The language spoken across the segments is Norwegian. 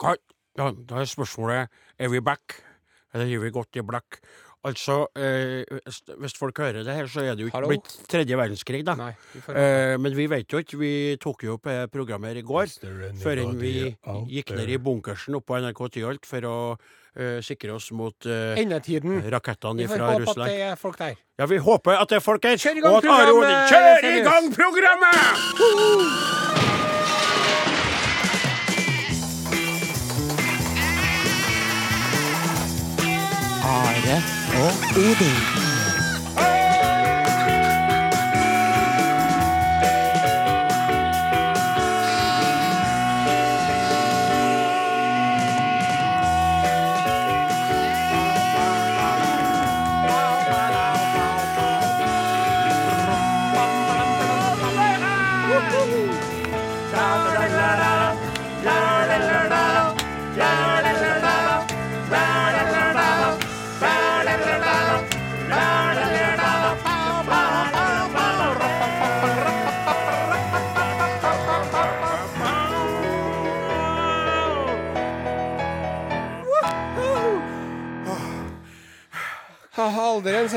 Hva? Ja, da er spørsmålet er vi back, eller gir vi godt i black? Altså, eh, hvis- folk hører det her, så er det jo ikke Hallo? blitt tredje verdenskrig, da. Nei. Vi Eh, men vi vet jo ikke. Vi tok jo opp programmet her i går, før vi gikk ned i bunkersen oppå NRK Tyholt for å eh, sikre oss mot eh, Endetiden. rakettene Vi får fra håpe at Russland. det er folk der. Ja, vi håper at det er folk her. Kjør i gang programmet, Kjør i gang programmet! Are og Odin. Ha, Alderen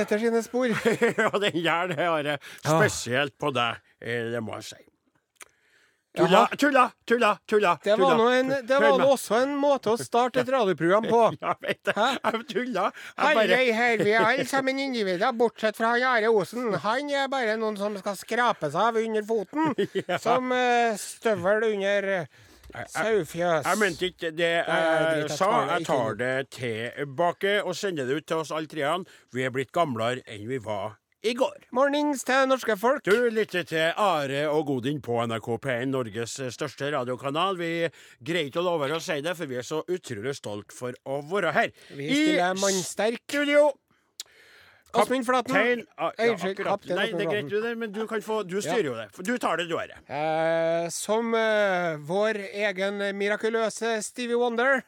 setter sine spor. ja, den gjør det, Are. Spesielt på deg, eh, det må jeg si. Tulla, tulla, tulla, tulla. Det var nå en, det var nå også en måte å starte et radioprogram på. Ja, vet det. Jeg tulla. Jeg Halløy bare her, vi er alle sammen individer, bortsett fra Are Osen. Han er bare noen som skal skrape seg av under foten. Som uh, støvel under sauefjøs. Jeg mente ikke det jeg sa. Jeg tar det tilbake og sender det ut til oss alle treene. Vi er blitt gamlere enn vi var i går. Mornings til norske folk. Du lytter til Are og Godin på NRK P1, Norges største radiokanal. Vi greier ikke å love å si det, for vi er så utrolig stolt for å være her. Vi stiller mannsterk. studio. Åsmund Flaten. Kaptein ah, ja, Unnskyld, akkurat. kaptein Nei, det er greit, du, det, men du, kan få, du styrer jo det. Du tar det, du, Are. Eh, som eh, vår egen mirakuløse Stevie Wonder.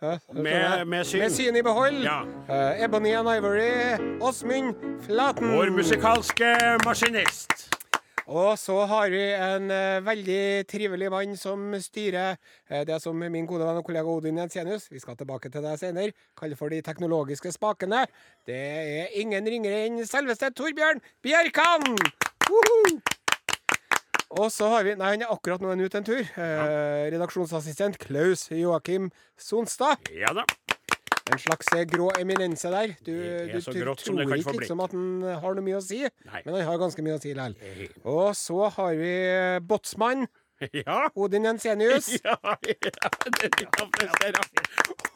Hæ? Med, med syn. Med syn i behold. Ja. Eh, Ebony and Ivory, Åsmund Flaten. Vår musikalske maskinist. Og så har vi en eh, veldig trivelig mann som styrer eh, det som min gode venn og kollega Odin Jensenius Vi skal tilbake til deg senere. Kaller for de teknologiske spakene. Det er ingen ringere enn selveste Torbjørn Bjerkan! Woohoo! Og så har vi Nei, han er akkurat nå en ute en tur. Eh, redaksjonsassistent Klaus Joakim Sonstad. Ja da. En slags eh, grå eminense der. Du, er du, du tror ikke liksom at han har noe mye å si, Nei. men han har ganske mye å si likevel. Eh, Og så har vi Båtsmann. Ja. Odin Jensenius. Ja, ja, er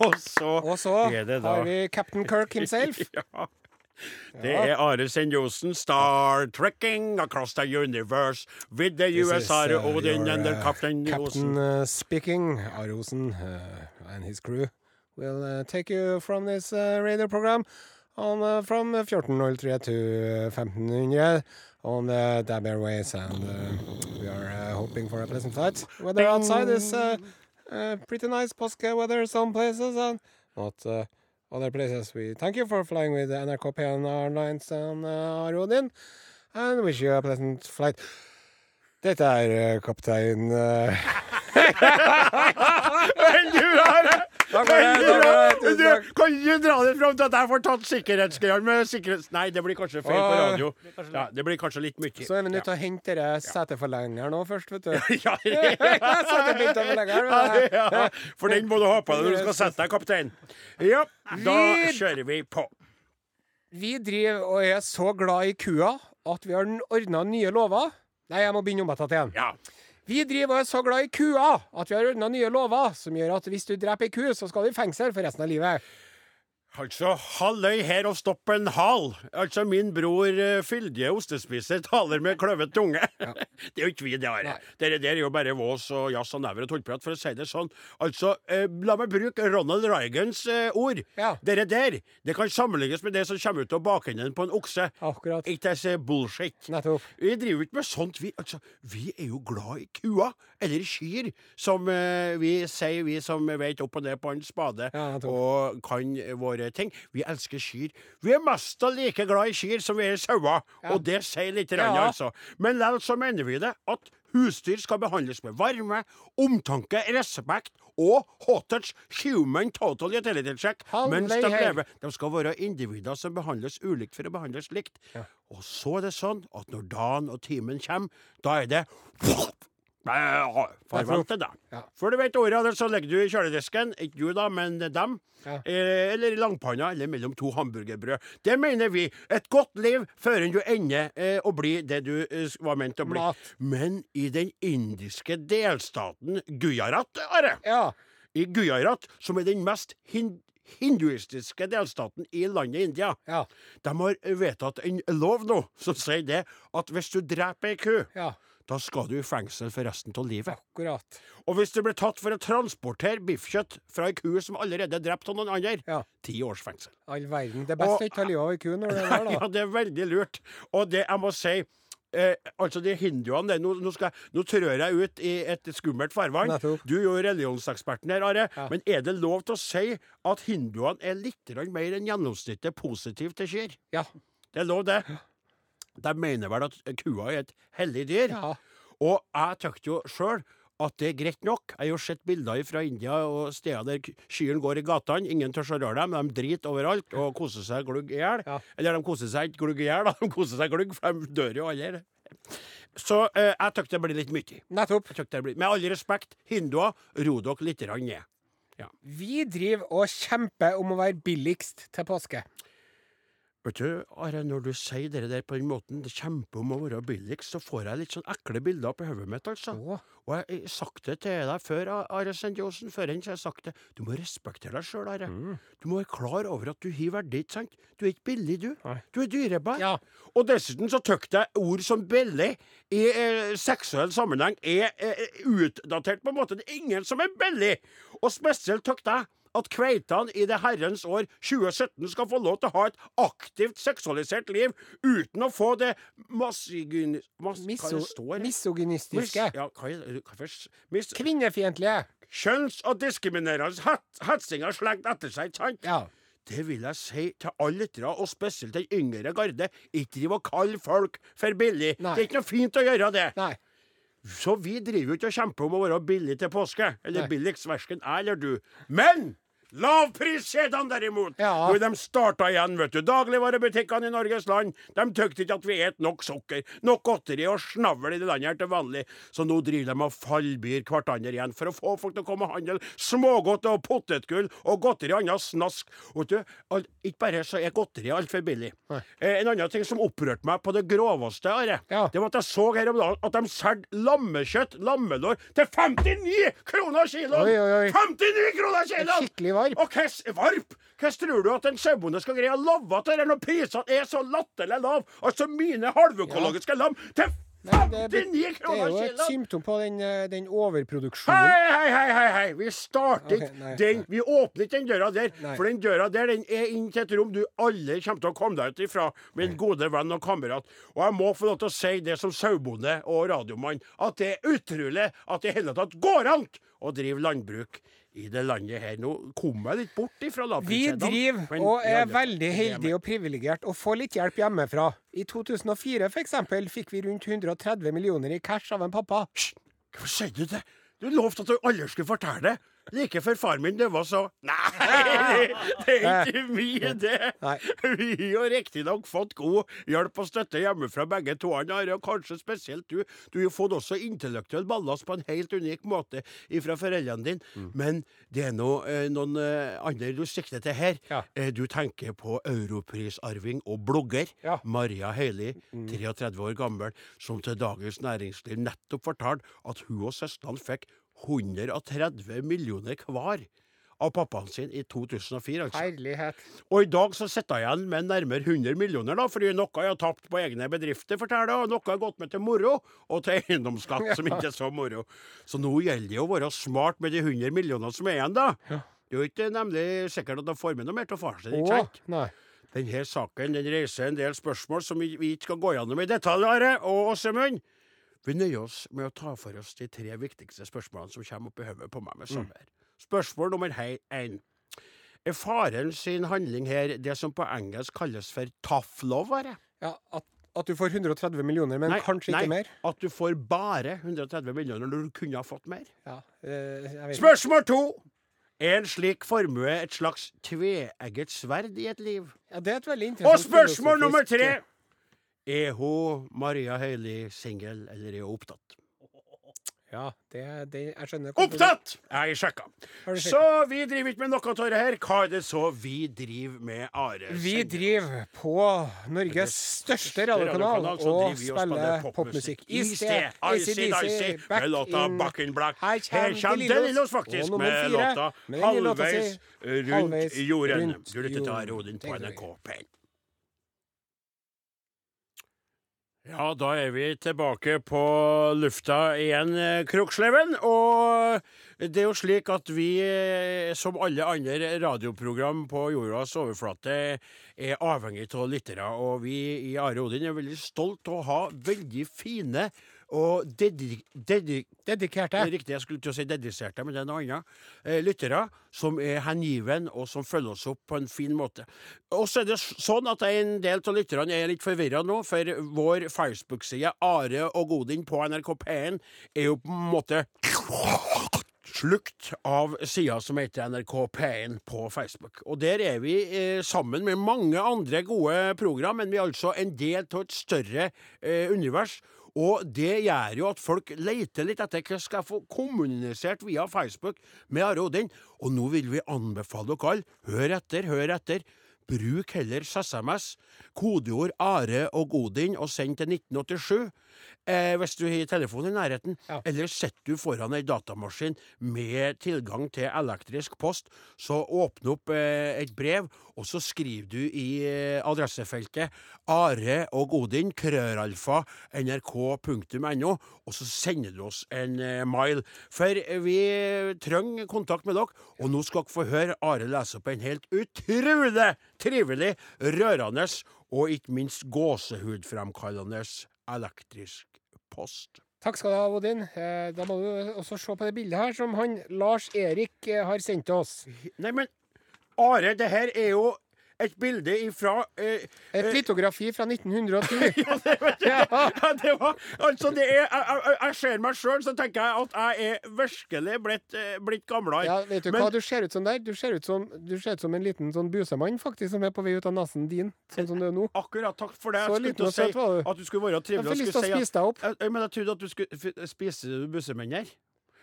Og så Og så er det da har vi Captain Kirk himself. Ja. Det er Are Sendjosen, Star Trekking across the universe with the US USR uh, Odin and the Captain Captain Captain uh, speaking, Arosen uh, and his crew will uh, take you from this uh, radio program on uh, from 1403 to uh, 1500 on the DAB Airways, and uh, we are uh, hoping for a pleasant flight. Weather outside is uh, uh, pretty nice Posca weather some places, and not uh, other places. We thank you for flying with NRK P1 Airlines and uh, Arodin, and wish you a pleasant flight. Dette er uh, kaptein eh, Veldig bra! Det, det, tusen takk. kan ikke dra det fram til at jeg får tatt sikkerhetsgreiene med sikkerhets... Nei, det blir kanskje feil på radio. Ja, det blir kanskje litt mye. Så er vi nødt til å hente denne seteforlengeren nå først, vet du. Ja, ja, ja, for den må du ha på deg når du skal sette deg, kaptein. Ja, da kjører vi på. Vi driver og er så glad i kua at vi har ordna nye lover. Nei, jeg må begynne om igjen. igjen. Ja. Vi driver og er så glad i kua at vi har ordna nye lover som gjør at hvis du dreper ei ku, så skal du i fengsel for resten av livet. Altså, halløy her og stopp en hal. Altså, min bror uh, fyldige ostespiser taler med kløvet tunge. det er jo ikke vi, det, Are. Det der er jo bare vås og jazz og never og tullprat, for å si det sånn. Altså, uh, la meg bruke Ronald Reagans uh, ord. Ja. Dere der, det kan sammenlignes med det som kommer ut av bakenden på en okse. Akkurat. Ikke det er bullshit. Nettopp. Vi driver ikke med sånt. Vi, altså, vi er jo glad i kua, eller kyr, som vi sier, vi som vet opp og ned på en spade Ja, og kan våre ting. Vi elsker kyr. Vi er mest like glad i kyr som vi er i sauer, og det sier litt, rann, Ja. altså. Men likevel så mener vi det, at Husdyr skal behandles med varme, omtanke, respekt og hottage human total utility check mens de lever. De skal være individer som behandles ulikt for å behandles likt. Ja. Og så er det sånn at når dagen og timen kommer, da er det Farvel til deg. Ja. Før du vet ordet av det, så ligger du i kjøledisken. Ikke du, da, men dem. Ja. Eh, eller i langpanna, eller mellom to hamburgerbrød. Det mener vi. Et godt liv før du ender eh, å bli det du eh, var ment å bli. Mat. Men i den indiske delstaten Gujarat, Are, Ja. i Gujarat, som er den mest hin hinduistiske delstaten i landet India, Ja. de har vedtatt en lov nå som sier det at hvis du dreper ei ku, Ja. Da skal du i fengsel for resten av livet. Akkurat. Og hvis du blir tatt for å transportere biffkjøtt fra ei ku som allerede er drept av noen andre, Ja. ti års fengsel. All verden. Det er best å ikke ta livet av ei ku når det er der, da. Ja, det er veldig lurt. Og det jeg må si Eh, altså de hinduene det, nå, nå, skal, nå trør jeg ut i et skummelt farvann. Du er jo religionseksperten her, Are. Ja. Men er det lov til å si at hinduene er litt mer enn gjennomsnittet positive til kyr? Ja. Det er lov, det. De mener vel at kua er et hellig dyr. ja. Og jeg tenkte jo sjøl at det er greit nok. Jeg har jo sett bilder fra India og steder der kyrne går i gatene. Ingen tør å røre dem. De driter overalt og koser seg glugg i hjel. Ja. Eller de koser seg ikke glugg i hjel, de koser seg glugg, for de dør jo alle. Så eh, jeg tykte det blir litt mye. Nettopp. Blir, med all respekt, hinduer, ro dere litt ned. Ja. Vi driver og kjemper om å være billigst til påske. Vet du, Are, når du sier det der på den måten, det kjemper om å være billigst, så får jeg litt sånn ekle bilder oppi hodet mitt, altså. Å. Og jeg har sagt det til deg før, Are Sendiosen, før enn så har jeg sagt det. Du må respektere deg sjøl, Are. Mm. Du må være klar over at du har verdi, ikke sant? Du er ikke billig, du. Nei. Du er dyrebar. Ja. Og dessuten så tykte jeg ord som billig i eh, seksuell sammenheng er eh, utdatert på en måte. Det er ingen som er billig! Og spesielt tykte jeg at kveitene i det herrens år 2017 skal få lov til å ha et aktivt seksualisert liv uten å få det massigyn... Mas, misogynistiske. ja? Mis, Kvinnefiendtlige. kjønns- og diskriminerende het- hetsinger slengt etter seg, ikke sant? Ja. Det vil jeg si til alle lyttere, og spesielt den yngre garde. Ikke driv og kalle folk for billig. Nei. Det er ikke noe fint å gjøre det. Nei. Så vi driver jo ikke og kjemper om å være billig til påske. Eller Nei. billigst, verken jeg eller du. Men lavpriskjedene derimot, Ja. de starta igjen, vet du. Dagligvarebutikkene i Norges land, de tykte ikke at vi et nok sukker, nok godteri og snavl i det landet her til vanlig. Så nå driver de og fallbyr hverandre igjen for å få folk til å komme og handle smågodt og potetgull og godteri og annet snask. Vet du, ikke bare så er godteri altfor billig. Eh, en annen ting som opprørte meg på det groveste, Are, Ja. det var at jeg så her om dagen at de solgte lammekjøtt, lammelår, til 59 kroner kiloen! Oi, oi, oi. 59 kroner kiloen! Varp. Og hvordan varp? Hvordan tror du at en sauebonde skal greie å love til det når prisene er så latterlig lav? Altså mine halvøkologiske lam til Nei, det, 59 det er jo et symptom på den, eh, den overproduksjonen. Hei, hei, hei, hei! Vi starter ikke okay, den nei. Vi åpner ikke den døra der. Nei. For den døra der den er inn til et rom du alle kommer til å komme deg ut ifra med en gode venn og kamerat. Og jeg må få lov til å si det som sauebonde og radiomann, at det er utrolig at det i hele tatt går an å drive landbruk i det landet her. Nå kom jeg litt bort ifra Vi driver og er veldig heldige og privilegerte og får litt hjelp hjemmefra. I 2004 for eksempel fikk vi rundt 130 millioner i cash av en pappa. Hysj! Hva sier du det? Du lovte at du aldri skulle fortelle det. Like før far min det var så Nei, det er ikke mye, det. Vi har riktignok fått god hjelp og støtte hjemmefra, begge to. Are, og kanskje spesielt du. Du har fått også intellektuell ballast på en helt unik måte fra foreldrene dine. Mm. Men det er nå eh, noen eh, andre du sikter til her. Ja. Eh, du tenker på europrisarving og blogger Ja. Mm. Maria Høili, 33 år gammel, som til Dagens Næringsliv nettopp fortalte at hun og søstrene fikk 130 millioner hver av pappaen sin i 2004. altså. Herlighet. Og i dag så sitter jeg igjen med nærmere 100 millioner, da, fordi noe jeg har tapt på egne bedrifter, forteller og noe har gått med til moro, og til eiendomsskatt, som ikke er så moro. Så nå gjelder det å være smart med de 100 millionene som er igjen, da. Det er jo ikke nemlig sikkert at de får med noe mer til faren sin, ikke sant? nei. Denne saken den reiser en del spørsmål som vi, vi ikke skal gå gjennom i detalj, Are og Åsemund. Vi nøyer oss med å ta for oss de tre viktigste spørsmålene som kommer opp i hodet på meg med sommer. Spørsmål nummer én. Er faren sin handling her det som på engelsk kalles for tough love? Are? Ja, at, At du får 130 millioner, men Nei, kanskje nei, ikke mer? At du får bare 130 millioner når du kunne ha fått mer. Ja, vet. Spørsmål to! Er en slik formue et slags tveegget sverd i et liv? Ja, det er et veldig interessant Og spørsmål nummer tre! Er hun Maria Høili singel, eller er hun opptatt? Ja, det, det jeg skjønner. Opptatt! Jeg sjekka. Så vi driver ikke med noe av det her. Hva er det så vi driver med, Are? Vi driver på Norges største radiokanal og spiller popmusikk. I sted, AC/DC, med låta Back in Black. Her kommer Delillos faktisk, med låta Halvveis rundt jorden. Du lytter til Are Odin på. NRK P1. Ja, da er vi tilbake på lufta igjen, eh, Kroksleven. Og det er jo slik at vi, eh, som alle andre radioprogram på jordas overflate, er avhengig av lyttere. Og vi i Are Odin er veldig stolt av å ha veldig fine og dedi... dedi Dedikerte. det er riktig, jeg skulle til å si dediserte, men det er noe annet. Eh, lyttere som er hengiven, og som følger oss opp på en fin måte. Og så er det sånn at en del av lytterne er litt forvirra nå, for vår Facebook-side Are og Godin på NRK P1 er jo på en måte slukt av sida som heter NRK P1 på Facebook. Og der er vi eh, sammen med mange andre gode program, men vi er altså en del av et større eh, univers. Og det gjør jo at folk leter litt etter hva skal få kommunisert via Facebook med Are Odin. Og nå vil vi anbefale dere alle, hør etter, hør etter. Bruk heller SMS, kodeord Are og Godin, og send til 1987. Eh, hvis du har telefonen i nærheten. Ja. Eller sitter du foran ei datamaskin med tilgang til elektrisk post, så åpne opp eh, et brev, og så skriver du i eh, adressefeltet Are og Godin, krøralfa, nrk.no, og så sender du oss en eh, mail. For vi trenger kontakt med dere, og nå skal dere få høre Are lese opp en helt utrolig trivelig, rørende og ikke minst gåsehudfremkallende elektrisk post. Takk skal du ha, Odin. Eh, Da må du også se på det bildet her som han Lars Erik eh, har sendt til oss. Nei, men Are, det her er jo et bilde ifra eh, Et eh, litografi fra 1910. ja, det, vet du, Ja. ja, det var Altså, det er Jeg, jeg, jeg ser meg sjøl, så tenker jeg at jeg er virkelig blitt, eh, blitt gamlere. Ja, vet du Men- hva du ser ut som der? Du ser ut som, du ser ut som en liten sånn busemann faktisk, som er på vei ut av nesen din, sånn som du er nå. Akkurat. Takk for det. Jeg Så skulle si du. at du skulle være Jeg trivelig får og lyst til å spise deg opp. Jeg, jeg, men jeg trodde at du skulle Spiser spise busemenn her.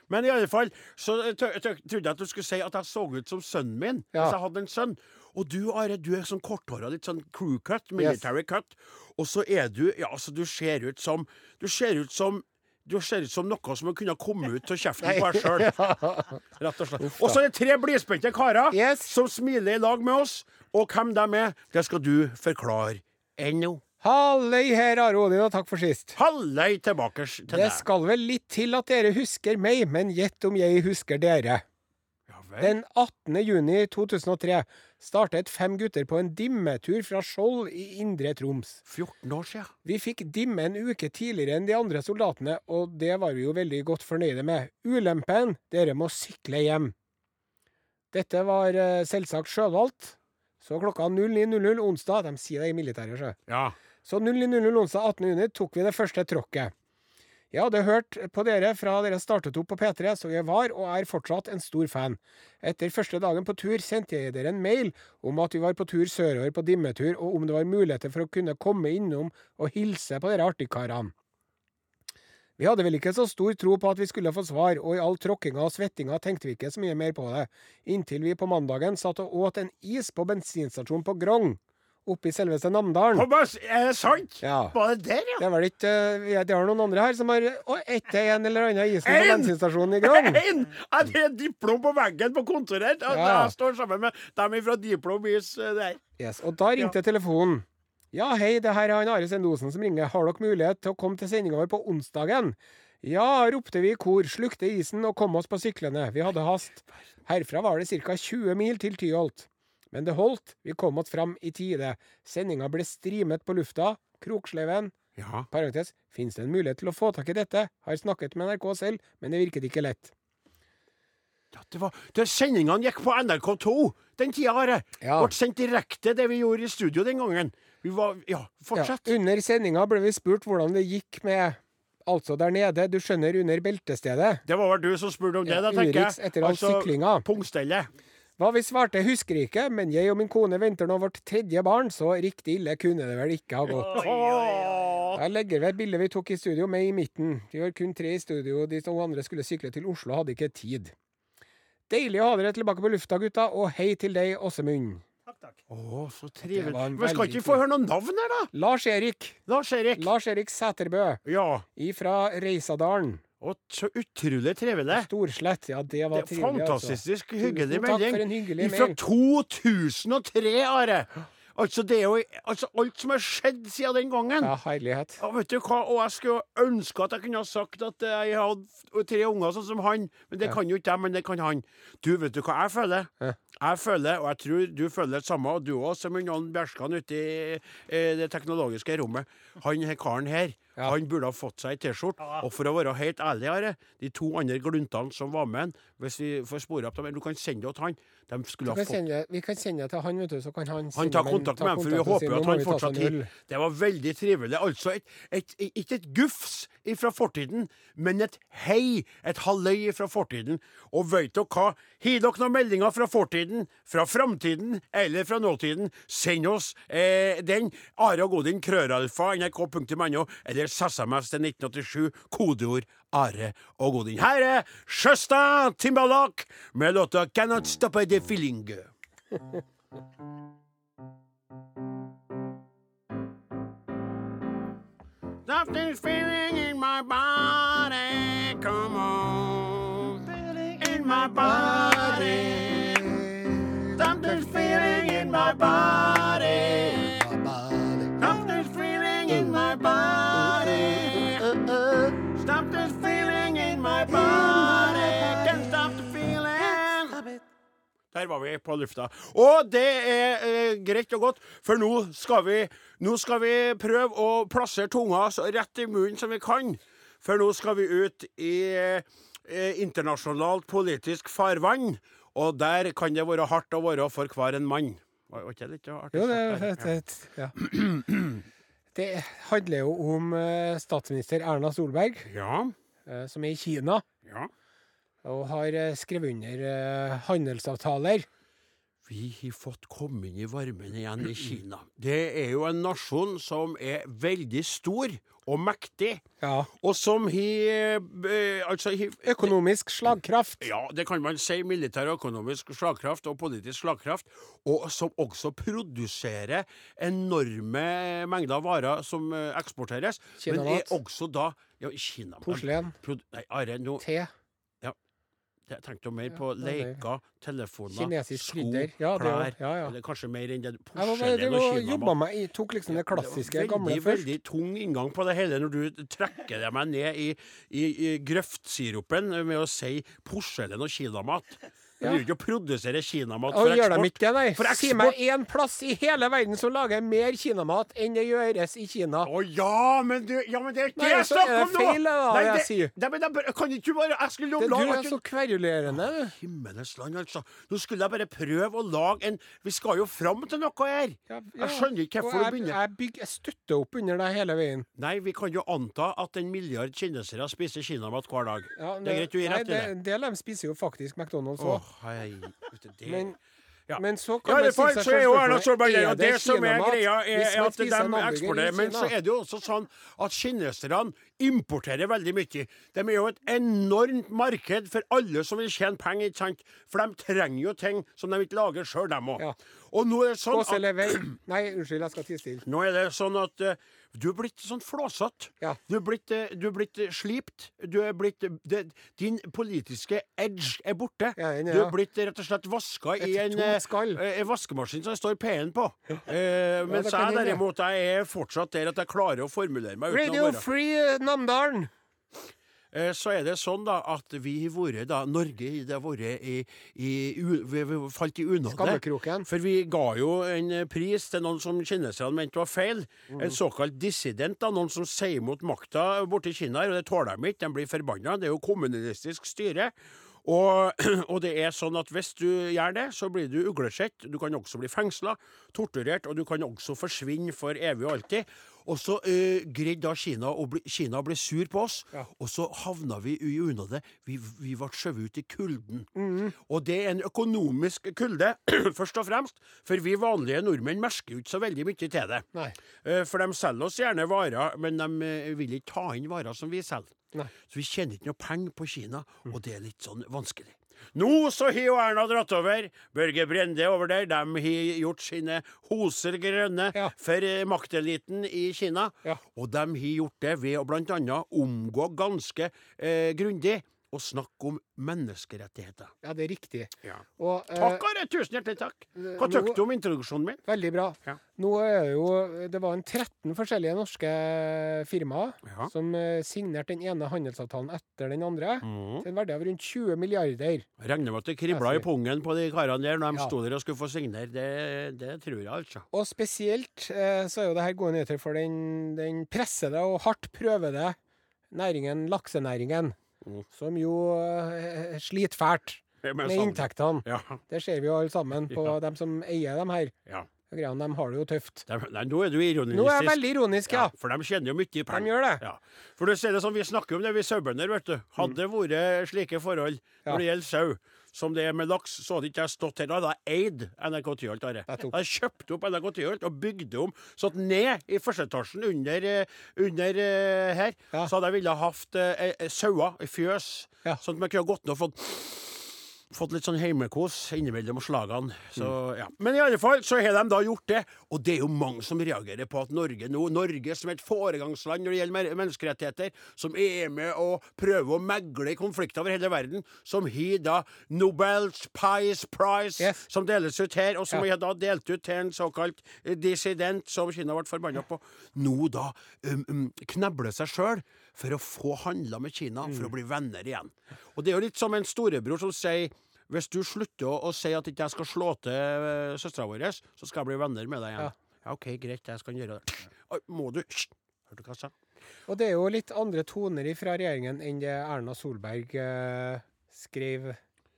Men i alle fall, så trodde jeg at du skulle si at jeg så ut som sønnen min Ja. hvis jeg hadde en sønn. Og du, Are, du er sånn korthåra, litt sånn crew cut, military cut. Og så er du Ja, altså, du ser ut som Du ser ut som du ser ut som noe som kunne komme ut av kjeften på deg sjøl. Rett og slett. Og så er det tre blidspente karer Yes. som smiler i lag med oss. Og hvem de er, det skal du forklare ennå. Halløy her, Are Odin, og takk for sist. Halløy tilbake til deg. Det skal vel litt til at dere husker meg, men gjett om jeg husker dere. Ja vel. Den 18. juni 2003 startet fem gutter på en dimmetur fra Skjold i Indre Troms. 14 år siden. Vi fikk dimme en uke tidligere enn de andre soldatene, og det var vi jo veldig godt fornøyde med. Ulempen dere må sykle hjem. Dette var eh, selvsagt sjølvalgt. Så klokka 09.00 onsdag De sier det i militæret, sjø. Ja. Så 09.00 onsdag 18.6 tok vi det første tråkket. Jeg hadde hørt på dere fra dere startet opp på P3, så jeg var og er fortsatt en stor fan. Etter første dagen på tur sendte jeg dere en mail om at vi var på tur sørover på dimmetur, og om det var muligheter for å kunne komme innom og hilse på dere artigkarene. Vi hadde vel ikke så stor tro på at vi skulle få svar, og i all tråkkinga og svettinga tenkte vi ikke så mye mer på det, inntil vi på mandagen satt og åt en is på bensinstasjonen på Grong, oppe i selveste Namdalen. Thomas, er det sant? Ja. Var det der, ja? Det er vel ikke eh, Det har noen andre her som har etter en eller annen isen på En! bensinstasjonen i Grong. En! Ja, det er diplom på veggen på kontoret. Ja. Ja. Jeg står sammen med dem fra Diplomis Is der. Yes, og da ringte telefonen. Ja, hei, det her er han Are Sendosen som ringer. Har dere mulighet til å komme til sendinga vår på onsdagen? Ja, ropte vi i kor, slukte isen og kom oss på syklene. Vi hadde hast. Herfra var det ca. 20 mil til Tyholt. Men det holdt, vi kom oss fram i tide. Sendinga ble streamet på lufta. Kroksleven. Ja. Parentes, Fins det en mulighet til å få tak i dette? Har snakket med NRK selv, men det virket ikke lett. Ja, Det var, det Sendingene gikk på NRK2 den tida, Are. Ja. Ble sendt direkte, det vi gjorde i studio den gangen. Vi var, ja, Ja. Under sendinga ble vi spurt hvordan det gikk med Altså der nede, du skjønner, under beltestedet. Det var vel du som spurte om det, da, tenker Urix jeg. etter all syklinga. Pungstellet. Hva vi svarte, husker ikke, men jeg og min kone venter nå vårt tredje barn, så riktig ille kunne det vel ikke ha gått. Jeg legger ved et bilde vi tok i studio, med i midten. Vi var kun tre i studio, de to andre skulle sykle til Oslo og hadde ikke tid. Deilig å ha dere tilbake på lufta, gutta, og hei til deg, Åsemund. Å, så trivelig. Men skal ikke vi få høre noen navn her, da? Lars Erik. Lars Erik. Lars Erik Sæterbø Ja. ifra Reisadalen. Og så utrolig trivelig. Storslett. Ja, det var Det trivelig, altså. fantastisk hyggelig Tusen takk melding. hyggelig Fra 2003, Are. Altså, det er jo altså, alt som har skjedd siden den gangen. Ja, herlighet. Og vet du hva, og jeg skulle ønske at jeg kunne ha sagt at jeg hadde tre unger sånn som han, men det Ja. kan jo ikke jeg, men det kan han. Du, vet du hva jeg føler? Ja. Jeg føler, og jeg tror du føler det samme, og du òg, som Jan Bjerskan ute i eh, det teknologiske rommet. Han her karen her, Ja. han burde ha fått seg ei T-skjorte. Og for å være helt ærlig, Are, de to andre gluntene som var med han, hvis vi får spore opp dem, du kan sende det til han, de skulle ha fått sende, vi kan sende det til han, vet du, så kan han han tar kontakt med dem, for vi håper nå at han fortsatt øl. Det var veldig trivelig. Altså et, et, ikke et gufs fra fortiden, men et hei, et halløy fra fortiden. Og veit dere hva? Har dere noen meldinger fra fortiden, fra framtiden eller fra nåtiden, send oss eh, den. Are og Godin, krøralfa, nrk.no, eller SMS til 1987, kodeord Are og Godin. Her er Sjøstad Timbalak med låta 'Cannot Stop the Feeling'. Something's feeling in my body. Come on. In my body. Something's feeling in my body. Something's feeling in my body. Can't stop the feeling. Der var vi på lufta. Og det er eh, greit og godt, for nå skal vi Nå skal vi prøve å plassere tunga så rett i munnen som vi kan. For nå skal vi ut i eh, internasjonalt politisk farvann. Og der kan det være hardt å være for hver en mann. Var ikke det litt artig? Jo, det, er det, ja. det handler jo om eh, statsminister Erna Solberg, Ja. eh, som er i Kina, ja. og har eh, skrevet under handelsavtaler. Vi har fått komme inn i varmen igjen i Kina. Det er jo en nasjon som er veldig stor og mektig, Ja. og som har eh, Altså Økonomisk slagkraft. Ja, det kan man si. Militær og økonomisk slagkraft og politisk slagkraft. Og som også produserer enorme mengder varer som eksporteres. eksporteres. Men Kinamat. er også da ja, Kina, Porselen. Nei, Are, Te. Jeg tenkte mer på Ja, er- leker, telefoner, Kinesisk sko, klær. ja, ja. Eller kanskje mer enn det Jeg porselen og Kina. i Tok liksom det klassiske Det gamle først. veldig tung inngang på det hele når du trekker deg meg ned i, i, i grøftsirupen med å si porselen og kinamat. Det Ja. vil jo ikke å produsere kinamat Og for gjør de eksport. ikke det, nei? For Si eksport- meg én plass i hele verden som lager mer kinamat enn det gjøres i Kina. Å ja, men du Ja, men det er ikke Nei, det jeg er snakker om nå! feil, da, Nei, det jeg det- sier. Nei, men jeg, kan ikke du bare Jeg skulle jo lage du er så kverulerende. Himmelens land, altså. Nå skulle jeg bare prøve å lage en Vi skal jo fram til noe her. Ja, Jeg skjønner ikke hvorfor du begynner jeg, bygger, jeg støtter opp under deg hele veien. Nei, vi kan jo anta at en milliard kinesere spiser kinamat hver dag. Ja, Det er greit du gir rett i det. En del av dem spiser jo faktisk McDonald's òg. Hei vet du, det. Men, Ja. men så kan stille fall seg så er Erna Solberg er og det som er greia, er, at de eksporterer. Men så er det jo også sånn at kineserne importerer veldig mye. De er jo et enormt marked for alle som vil tjene penger, ikke sant? For de trenger jo ting som de ikke lager sjøl, dem òg. Ja. Og nå er det sånn at. Nei, unnskyld, jeg skal tie stille. nå er det sånn at eh, du er blitt sånn flåsete. Ja. Du eh, du er blitt eh, slipt. Du er blitt eh, det, Din politiske edge er borte. Ja, er, Du er blitt rett og slett vaska i en, en vaskemaskin som det står P-en på. Eh, mens jeg derimot jeg er fortsatt der at jeg klarer å formulere meg uten å Radio Free Namdalen. Eh, Så er det sånn da at vi har vært da Norge det har vært i, i u, vi, falt i unåde. Skammekroken. For vi ga jo en eh, pris til noen som kineserne mente var feil. Mm. En såkalt dissident, da, noen som sier imot makta i Kina. Og det tåler de ikke, de blir forbanna. Det er jo kommunistisk styre. Og, og det er sånn at hvis du gjør det, så blir du uglesett. Du kan også bli fengsla, torturert, og du kan også forsvinne for evig og alltid. Og så uh, greide da Kina å bli, Kina å bli sur på oss, Ja. og så havna vi i unåde. Vi, vi ble skjøvet ut i kulden. Mm. Og det er en økonomisk kulde, først og fremst, for vi vanlige nordmenn merker jo ikke så veldig mye til det. Eh, For de selger oss gjerne varer, men de eh, vil ikke ta inn varer som vi selger. Nei. Så vi tjener ikke noe penger på Kina, og det er litt sånn vanskelig. Nå så har jo Erna dratt over. Børge Brende over der. De har gjort sine hoser grønne Ja. for eh, makteliten i Kina. Ja. Og de har gjort det ved å annet omgå ganske eh, grundig og snakke om menneskerettigheter. Ja, det er riktig. Ja. Og, eh, Takk, Are. Tusen hjertelig takk. Hva nå- du om introduksjonen min? Veldig bra. Ja. Nå er jo Det var en 13 forskjellige norske firmaer Ja. som eh, signerte den ene handelsavtalen etter den andre. Mm. Til en verdi av rundt 20 milliarder. Regner med at det kribla i pungen på de karene der når de Ja. sto der og skulle få signere. Det, det tror jeg, altså. Og spesielt eh, så er jo det her gode nyheter for den, den pressede og hardt prøvede næringen, laksenæringen. Som jo eh, sliter fælt med sånn- inntektene. Ja, Det ser vi jo alle sammen på Ja. dem som eier dem her. ja. Greiene, de har det jo tøft. De, nei, nå er du ironisk. Nå er jeg veldig ironisk, ja. For de tjener jo mye De gjør det. Ja. For du ser det som vi snakker om det, vi sauebønder, vet du. Hadde det vært slike forhold Ja. når det gjelder sau, som det er med laks, så hadde ikke jeg stått her. Da hadde jeg eid NRK Tyholt. Jeg hadde kjøpt opp NRK Tyholt og bygd om sånn ned i første etasjen under, eh, under eh, her. Ja. Så hadde jeg ville hatt eh, eh, sauer i fjøs, Ja. sånn at man kunne gått ned og fått Fått litt sånn heimekos innimellom slagene. Så, Mm. ja. Men i alle fall så har de da gjort det. Og det er jo mange som reagerer på at Norge nå, Norge som er et foregangsland når det gjelder menneskerettigheter, som er med og prøver å megle i konflikter over hele verden, som har da Nobels Pies Prize, Yes. som deles ut her, og som Ja. har da delt ut til en såkalt eh, dissident, som Kina ble forbanna på, nå da um, um, knebler seg sjøl for å få handla med Kina, Mm. for å bli venner igjen. Og det er jo litt som en storebror som sier hvis du slutter å, å si at ikke jeg skal slå til uh, søstera vår, så skal jeg bli venner med deg igjen. Ja. Ja, OK, greit, jeg skal gjøre det. Må du Hørte du hva jeg sa? Og det er jo litt andre toner fra regjeringen enn det Erna Solberg eh, skrev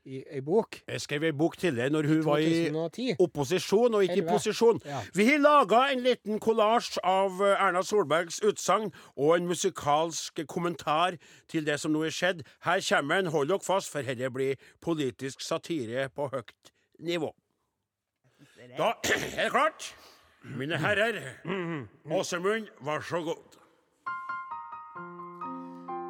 i ei bok Jeg skrev ei bok til deg når hun var i opposisjon og ikke i posisjon. Ja. Vi har laga en liten kollasj av eh, Erna Solbergs utsagn og en musikalsk kommentar til det som nå er skjedd. Her kommer en, hold dere fast, for dette blir politisk satire på høyt nivå. Da er det klart. Mine herrer, Åsemund, vær så god.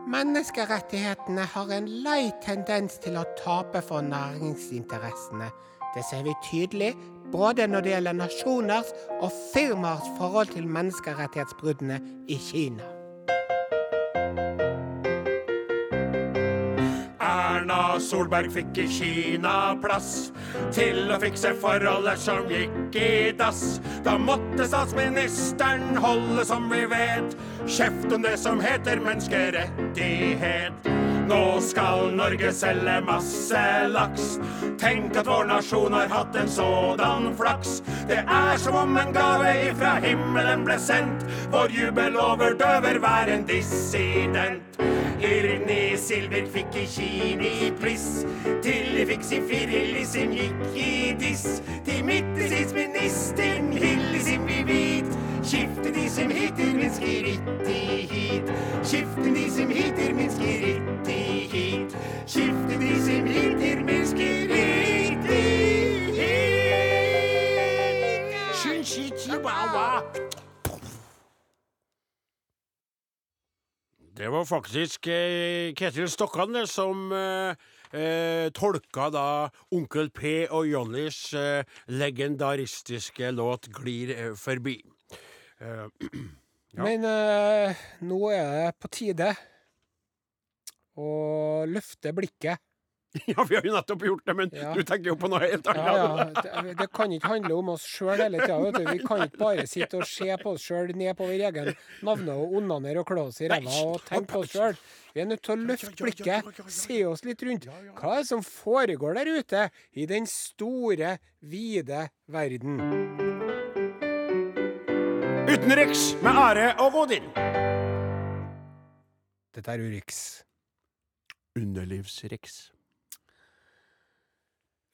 Menneskerettighetene har en lei tendens til å tape for næringsinteressene. Det ser vi tydelig både når det gjelder nasjoners og firmaers forhold til menneskerettighetsbruddene i Kina. Solberg fikk i Kina plass til å fikse forholdet som gikk i dass. Da måtte statsministeren holde, som vi vet, kjeft om det som heter menneskerettighet. Nå skal Norge selge masse laks. Tenk at vår nasjon har hatt en sådan flaks. Det er som om en gave ifra himmelen ble sendt. Vår jubel overdøver hver en dissident. Irni Silver fikk i kinipliss. Tilly fikk si firhilli som gikk i diss. Til midtdistriktsministeren Hilli sin hvit. Skifte de som heter mennesker skiritti hit. Skifte de som heter mennesker skiritti hit. Skifte de som heter Det var faktisk eh, Ketil Stokkan som eh, eh, tolka da Onkel P og Johnnys eh, legendaristiske låt 'Glir eh, forbi'. Eh, Ja. Men nå er det på tide å løfte blikket. ja, vi har jo nettopp gjort det, men Ja. du tenker jo på noe helt annet. Ja, ja. Det, det kan ikke handle om oss sjøl hele tida. Vi kan ikke bare sitte og se på oss sjøl ned på vår egen navne og onanere og klå oss i ræva og tenke på oss sjøl. Vi er nødt til å løfte blikket, se oss litt rundt. Hva er det som foregår der ute i den store, vide verden? Utenriks med Are og Odin. Dette er Urix. Underlivsriks.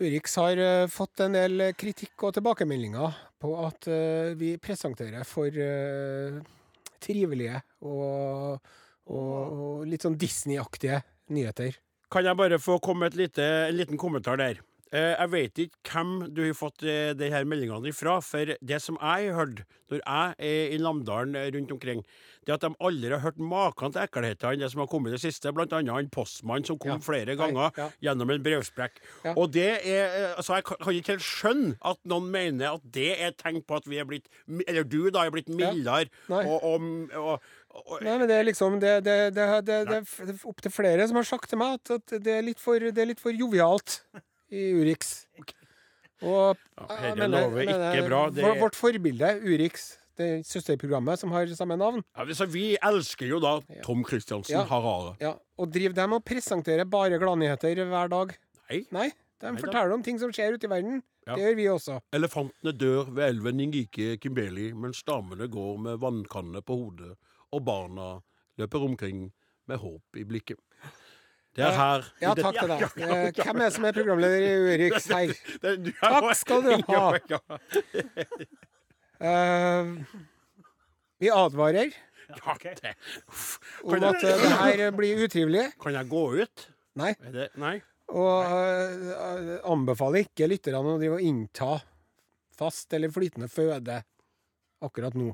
Urix har eh, fått en del kritikk og tilbakemeldinger på at eh, vi presenterer for eh, trivelige og, og, og litt sånn Disney-aktige nyheter. Kan jeg bare få komme et en liten kommentar der? Eh, jeg vet ikke hvem du har fått eh, de her meldingene ifra, for det som jeg har hørt når jeg er i Namdalen eh, rundt omkring, det er at de aldri har hørt maken til ekkelhetene det som har kommet i det siste, blant annet han postmann som kom Ja. flere ganger ja. gjennom en brevsprekk. Ja. Og det er Altså, jeg kan ikke helt skjønne at noen mener at det er tegn på at vi er blitt Eller du, da, er blitt mildere og, og, og, Nei, men det er liksom Det, det, det, det, det er opptil flere som har sagt til meg at, at det, er litt for, det er litt for jovialt i Urix. Og Ja, mener- lover ikke mener bra, det- vår- Vårt forbilde, Urix, det søsterprogrammet som har samme navn, ja, så Vi elsker jo da Tom Christiansen Ja. Harare. ja, og driver dem og presenterer bare gladnyheter hver dag. Nei. Nei, de Nei, forteller om ting som skjer ute i verden. Ja. Det gjør vi også. Elefantene dør ved elven Ningike Kimbeli, mens damene går med vannkanne på hodet, og barna løper omkring med håp i blikket. Det er her Ja, takk til deg. Ja, ja, ja, Eh, Hvem er det som er programleder i Urix her? Takk skal du ha. Eh, vi advarer om at eh, det her blir utrivelig. Kan jeg gå ut? Nei. Det, nei? Og uh, anbefaler ikke lytterne å drive og innta fast eller flytende føde akkurat nå.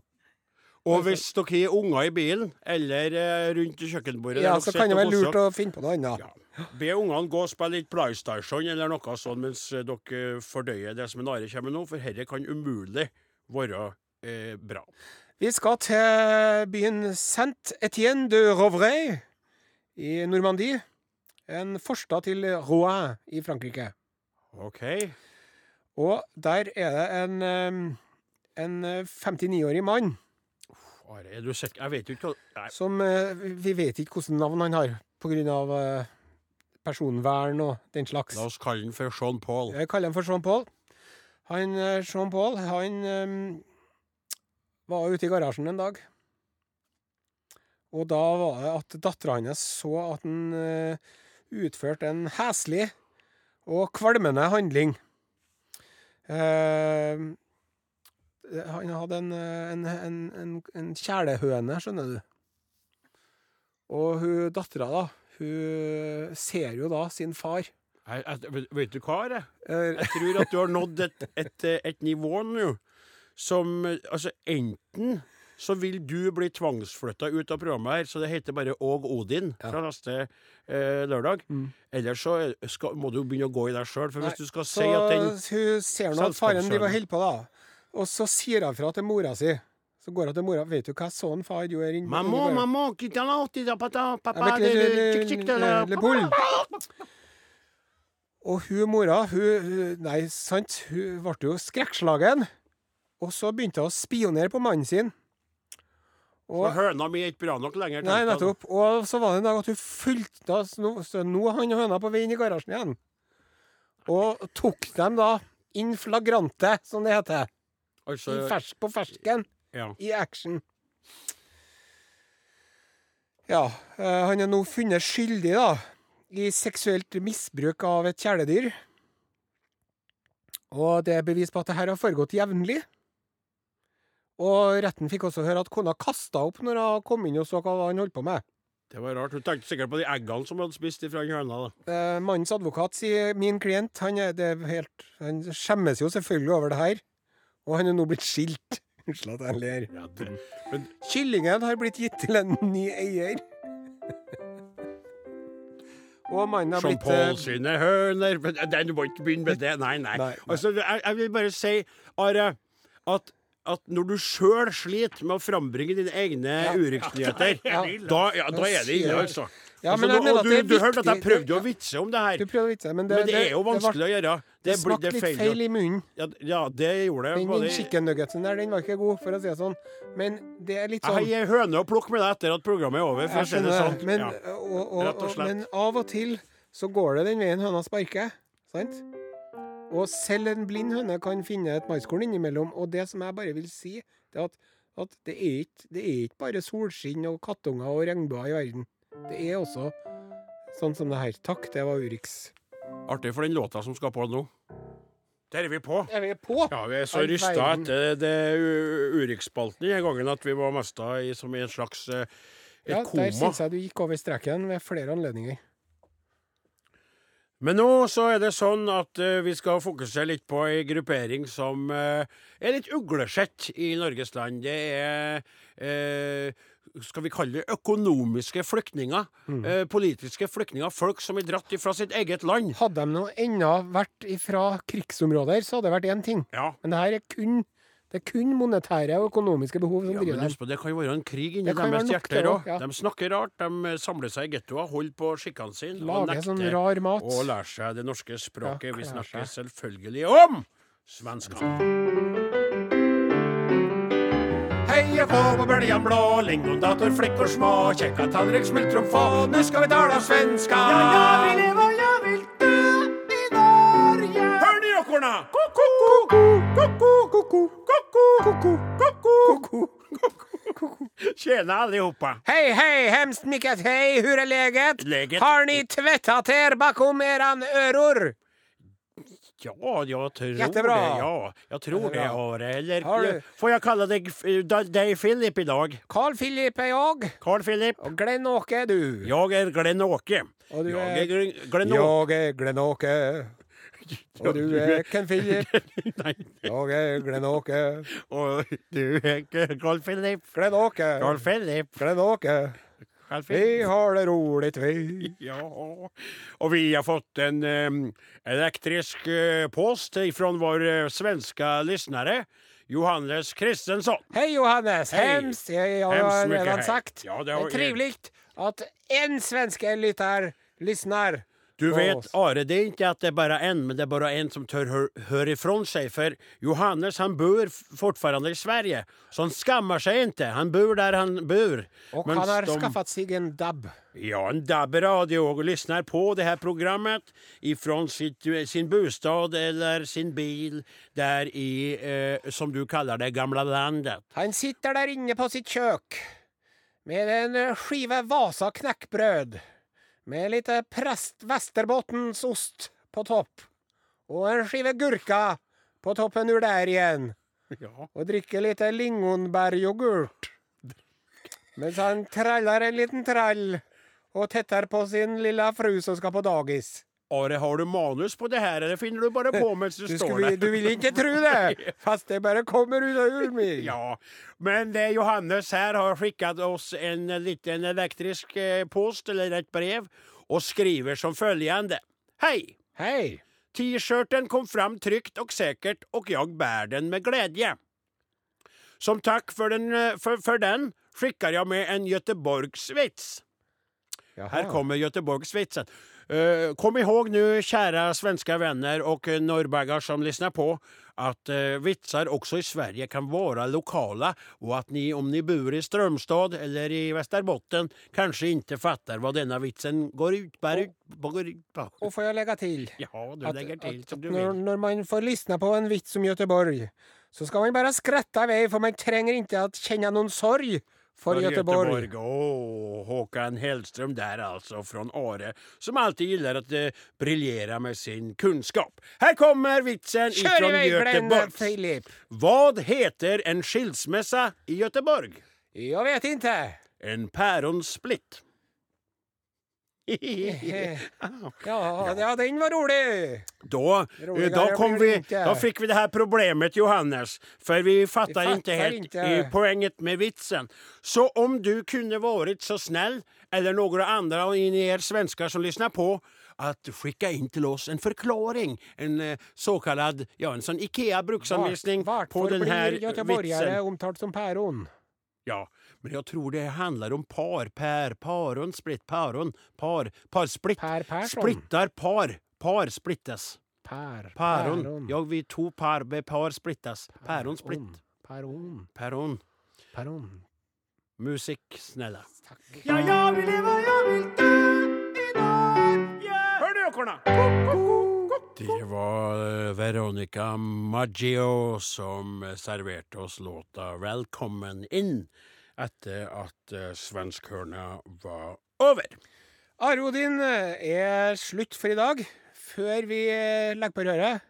Og hvis dere har unger i bilen, eller eh, rundt kjøkkenbordet Ja, så kan det være lurt å finne på noe annet. Ja. Be ungene gå og spille litt PlayStation eller noe sånt mens eh, dere fordøyer det som en Are kommer nå, for dette kan umulig være eh, bra. Vi skal til byen Saint-Étienne de Rouvray i Normandie. En forstad til Rouen i Frankrike. OK. Og der er det en, eh, en 59-årig mann Are, er du sikker? Jeg vet jo ikke hva som eh, Vi vet ikke hvilket navn han har pga. personvern og den slags. La oss kalle den for Sean Paul. Jeg kaller han for Sean Paul. Han, eh, Sean Paul han eh, var ute i garasjen en dag. Og da var det at dattera hans så at han eh, utførte en heslig og kvalmende handling. Eh, han hadde en, eh, en, en, en, en kjælehøne, skjønner du. Og hun dattera, da, hun ser jo da sin far. Jeg, jeg, vet- vet du hva, Are? Eh, Jeg tror at du har nådd et, et, eh, et nivå nå som eh, Altså, enten så vil du bli tvangsflytta ut av programmet her, så det heter bare Åg Odin fra neste eh, lørdag. Mm. Eller så skal, må du begynne å gå i deg sjøl, for Nei, hvis du skal si at den hun ser nå at faren driver og holder på, da. Og så sier hun fra til mora si. Så går hun til mora. Vet du hva sånn far gjør Mamma, inni garasjen?» mamma. Og hun mora, hun Nei, sant, hun ble jo skrekkslagen. Og så begynte hun å spionere på mannen sin. Og, så høna mi er ikke bra nok lenger. nei, nettopp. Og så var det en dag at hun fulgte nå, nå er han og høna på vei inn i garasjen igjen. Og tok dem da in flagrante, som det heter. I Altså, fers på fersken. ja. i action. Ja, eh, han er nå funnet skyldig da, i seksuelt misbruk av et kjæledyr. Og det er bevis på at det her har foregått jevnlig. Og retten fikk også høre at kona kasta opp når hun kom inn og så hva han holdt på med. Det var rart. Hun tenkte sikkert på de eggene som hun hadde spist fra høna. Eh, mannens advokat sier min klient han, er, det er helt, han skjemmes jo selvfølgelig over det her. Og han er nå blitt skilt. Unnskyld at jeg ler. Ja, det, men Kyllingen har blitt gitt til en ny eier. Og mannen har blitt Paul Pål sine høner men du må ikke begynne med det. Nei, nei. Nei, nei. Altså, jeg, jeg vil bare si, Are, at, at når du sjøl sliter med å frambringe dine egne Ja. da, ja, da er det ille, altså. Ja, altså men jeg du, mener at du, det er du hørte at jeg viktig- prøvde å vitse om det her. Du prøvde å vitse, men det, Men det er jo vanskelig å gjøre. Det, Det, smakte litt feil i munnen. Ja, ja, det gjorde det. Den, den chicken nuggetsen der, den var ikke god, for å si det sånn. Men det er litt sånn Jeg har høne å plukke med deg etter at programmet er over, for å si det sånn. men, Ja. og, og, Rett og, slett. men av og til så går det den veien høna sparker. Sant? Og selv en blind høne kan finne et maiskorn innimellom. Og det som jeg bare vil si, det er at, at det, er ikke, det er ikke bare solskinn og kattunger og regnbuer i verden. Det er også sånn som det her. Takk, det var Urix. Artig for den låta som skal på nå. Der er vi på. Er vi på? Ja, vi er så rysta etter det Urix-spalten denne gangen at vi var mesta i, som i en slags eh, et Ja, der koma. syns jeg du gikk over streken ved flere anledninger. Men nå så er det sånn at uh, vi skal fokusere litt på ei gruppering som uh, er litt uglesett i Norges land. Det er eh, skal vi kalle det økonomiske flyktninger. Mm. Eh, politiske flyktninger. Folk som er dratt fra sitt eget land. Hadde de nå ennå vært fra krigsområder, så hadde det vært én ting. Ja. Men det her er kun, det er kun monetære og økonomiske behov som Ja, driver dem. Det kan jo være en krig inni deres hjerter òg. ja. De snakker rart, de samler seg i gettoer, holder på skikkene sine og Lager sånn rar mat. å lære seg det norske språket. Vi snakker selvfølgelig om svenskene. Heia få på bøljan blå, lingondator, flickor små, kjekka tallrik, smultron få, nu skal vi tala svenska. Ja, jag vill leva, jag vill dø i Norge. Hör ni ekorna? Ko-ko, ko-ko, ko-ko, ko-ko, ko-ko, ko-ko. Tjena allihopa. Hej, hej, hemskt mycket hej, hur är läget? Läget- Har ni tvättat er bakom eran öror? Ja, jag tror Jättebra. det. Ja, jag tror Jättebra. det, Eller Har du- får jag kalla dig, dig Philip idag? Carl Philip är jag. Carl Philip? Och Glenn-Åke är du. Jag är Glenn-Åke. Och du Jag är- är Glenn- Glenn-Åke. Jag är Glenn-Åke. Och du är Ken Philip. Jeg Jag är Glenn-Åke. och du är Carl Philip. Glenn-Åke. Carl Philip. Glenn-Åke. Vi har det roligt vi. Ja, Og vi har fått en um, elektrisk uh, post ifrån vår uh, svenska lyssnare Johannes Kristensson. Hei, Johannes! Hej. Hemskt! Jeg jag Hemskt har redan sagt. Ja, det det har- är trevligt att en svensk lytter lyssnar. Du vet. Are, det er ikke at det er bare en, men det er bare en som tør hör, høre ifrån seg. For Johannes, han bor fortsatt fortfarande i Sverige. Så han skammer seg ikke. Han bor der han bor. Og han har de- skaffet seg en DAB. Ja, en DAB-radio og lyssnar på det her programmet ifrån sin bostad eller sin bil der i, eh, som du kaller det, gamle landet. Han sitter der inne på sitt kjøk med en skive Vasa knäckbröd med lite präst Västerbottensost på topp og en skive gurka på toppen ur der igjen, Ja. og drikke litt lingonbæryoghurt, mens han treller en liten trall og tetter på sin lilla fru som skal på dagis. Are, har du manus på det her, eller finner du bare på mens du, Du, står der? du vil ikke tro det, fast det bare kommer ut ur mig. Ja, men det Johannes her har skickat oss en eh, liten elektrisk eh, post eller et brev og skriver som følgende. Hei! Hei! T-shirten kom fram tryggt og sikkert, og jeg bærer den med glede. Som takk for den, for, för, för den skickar jag med en Göteborgsvits. Her kommer Göteborgsvitsen. Eh, kom ihåg nu, kära svenska vänner och norrbaggar som lyssnar på, att eh, vitsar också i Sverige kan vara lokala och att ni, om ni bor i Strömstad eller i Västerbotten, kanske inte fattar vad denna vitsen går ut, bär ut, går ut på. Och får jag lägga till? Ja, du att, lägger till att, som du vill. när man får lyssna på en vits om Göteborg så ska man bara skratta iväg för man tränger inte att känna någon sorg för, För Göteborg. Åh, Håkan Hellström där alltså från Are som alltid gillar att eh, briljera med sin kunskap. Här kommer vitsen iväg Göteborg. Vad heter en skilsmässa i Göteborg? Jag vet inte. En päronsplitt. Ja, ja, den var rolig. Da, kom vi, då fick vi det her problemet Johannes, for vi fattar, ikke helt poenget med vitsen. Så om du kunne vært så snill, eller noen andre av dere svensker som lyssnar på, att skicka in till oss en förklaring, en eh, så kallad, ja en sånn IKEA-bruksanvisning på den här blir göteborgare omtalt som päron? Ja, men jeg tror det handler om par, per, paron, splitt, paron, par, par, splitt, Per Persson? splittar, par, par splittes. Per. Päron. Ja, vi to par med par splittas. Päron splitt. Päron. Päron. Päron. Musikk, snälla. Tack. Ja, jag vill leva, jag vill dö i Norge. Hör du ekorna? Det var eh, Veronica Maggio som eh, serverte oss låta 'Velkommen inn' etter at uh, svenskhørna var over. Arodin er slutt for i dag. Før vi eh, legger på røret,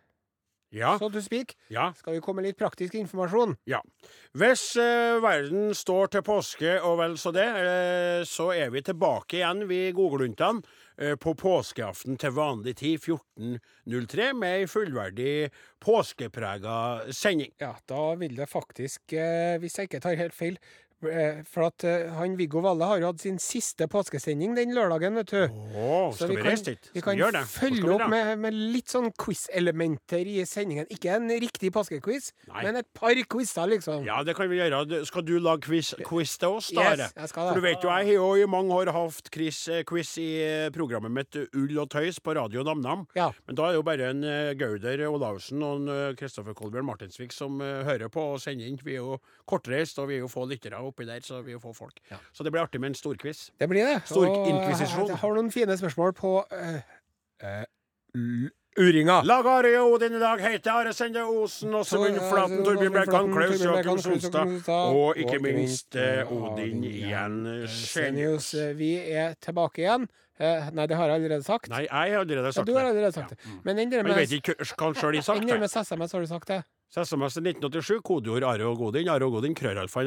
Ja. så to speak, Ja. skal vi komme med litt praktisk informasjon. Ja. Hvis eh, verden står til påske og vel så det, eh, så er vi tilbake igjen, vi godgluntene, eh, på påskeaften til vanlig tid, 14.03, med ei fullverdig påskeprega sending. Ja, da vil det faktisk, eh, hvis jeg ikke tar helt feil eh, For at eh, han Viggo Valle har jo hatt sin siste påskesending den lørdagen, vet du. Oh, Så vi, kan-? Vi kan vi? Følge vi opp med, med litt sånn quiz-elementer i sendingen. Ikke en riktig påskequiz, men et par quizer, liksom. Ja, det kan vi gjøre. Skal du lage quiz, quiz til oss, da? Yes, Are? jeg skal det. For du vet jo, jeg har jo i mange år hatt quiz, eh, quiz i eh, programmet mitt Ull og tøys på Radio NamNam. Ja. Men da er det jo bare en eh, Gauder Olavsen og en eh, Kristoffer Kolbjørn Martinsvik som eh, hører på og sender inn. Vi er jo kortreist, og vi er jo få lyttere oppi der, så vi får folk. Ja. Så det blir artig med en storquiz. Det blir det. Stor Og inkvisisjon. Jeg har noen fine spørsmål på uh, uh, uringa. Lag Are Odin i dag heter Are Sende Osen, og Sebund Flaten, Torbjørn Bjerkan, Klaus Jørgen Sonstad, og ikke minst eh, Odin igjen eh, Vi er tilbake igjen. Eh, nei, det har jeg allerede sagt. Nei, jeg har allerede Ja, sagt du har allerede sagt det. Men den der Men vet med, ikke hva han sjøl har sagt. den der med SMS, har du sagt det? SMS 1987, kodeord Are og Godin, are og Godin, krøralfa.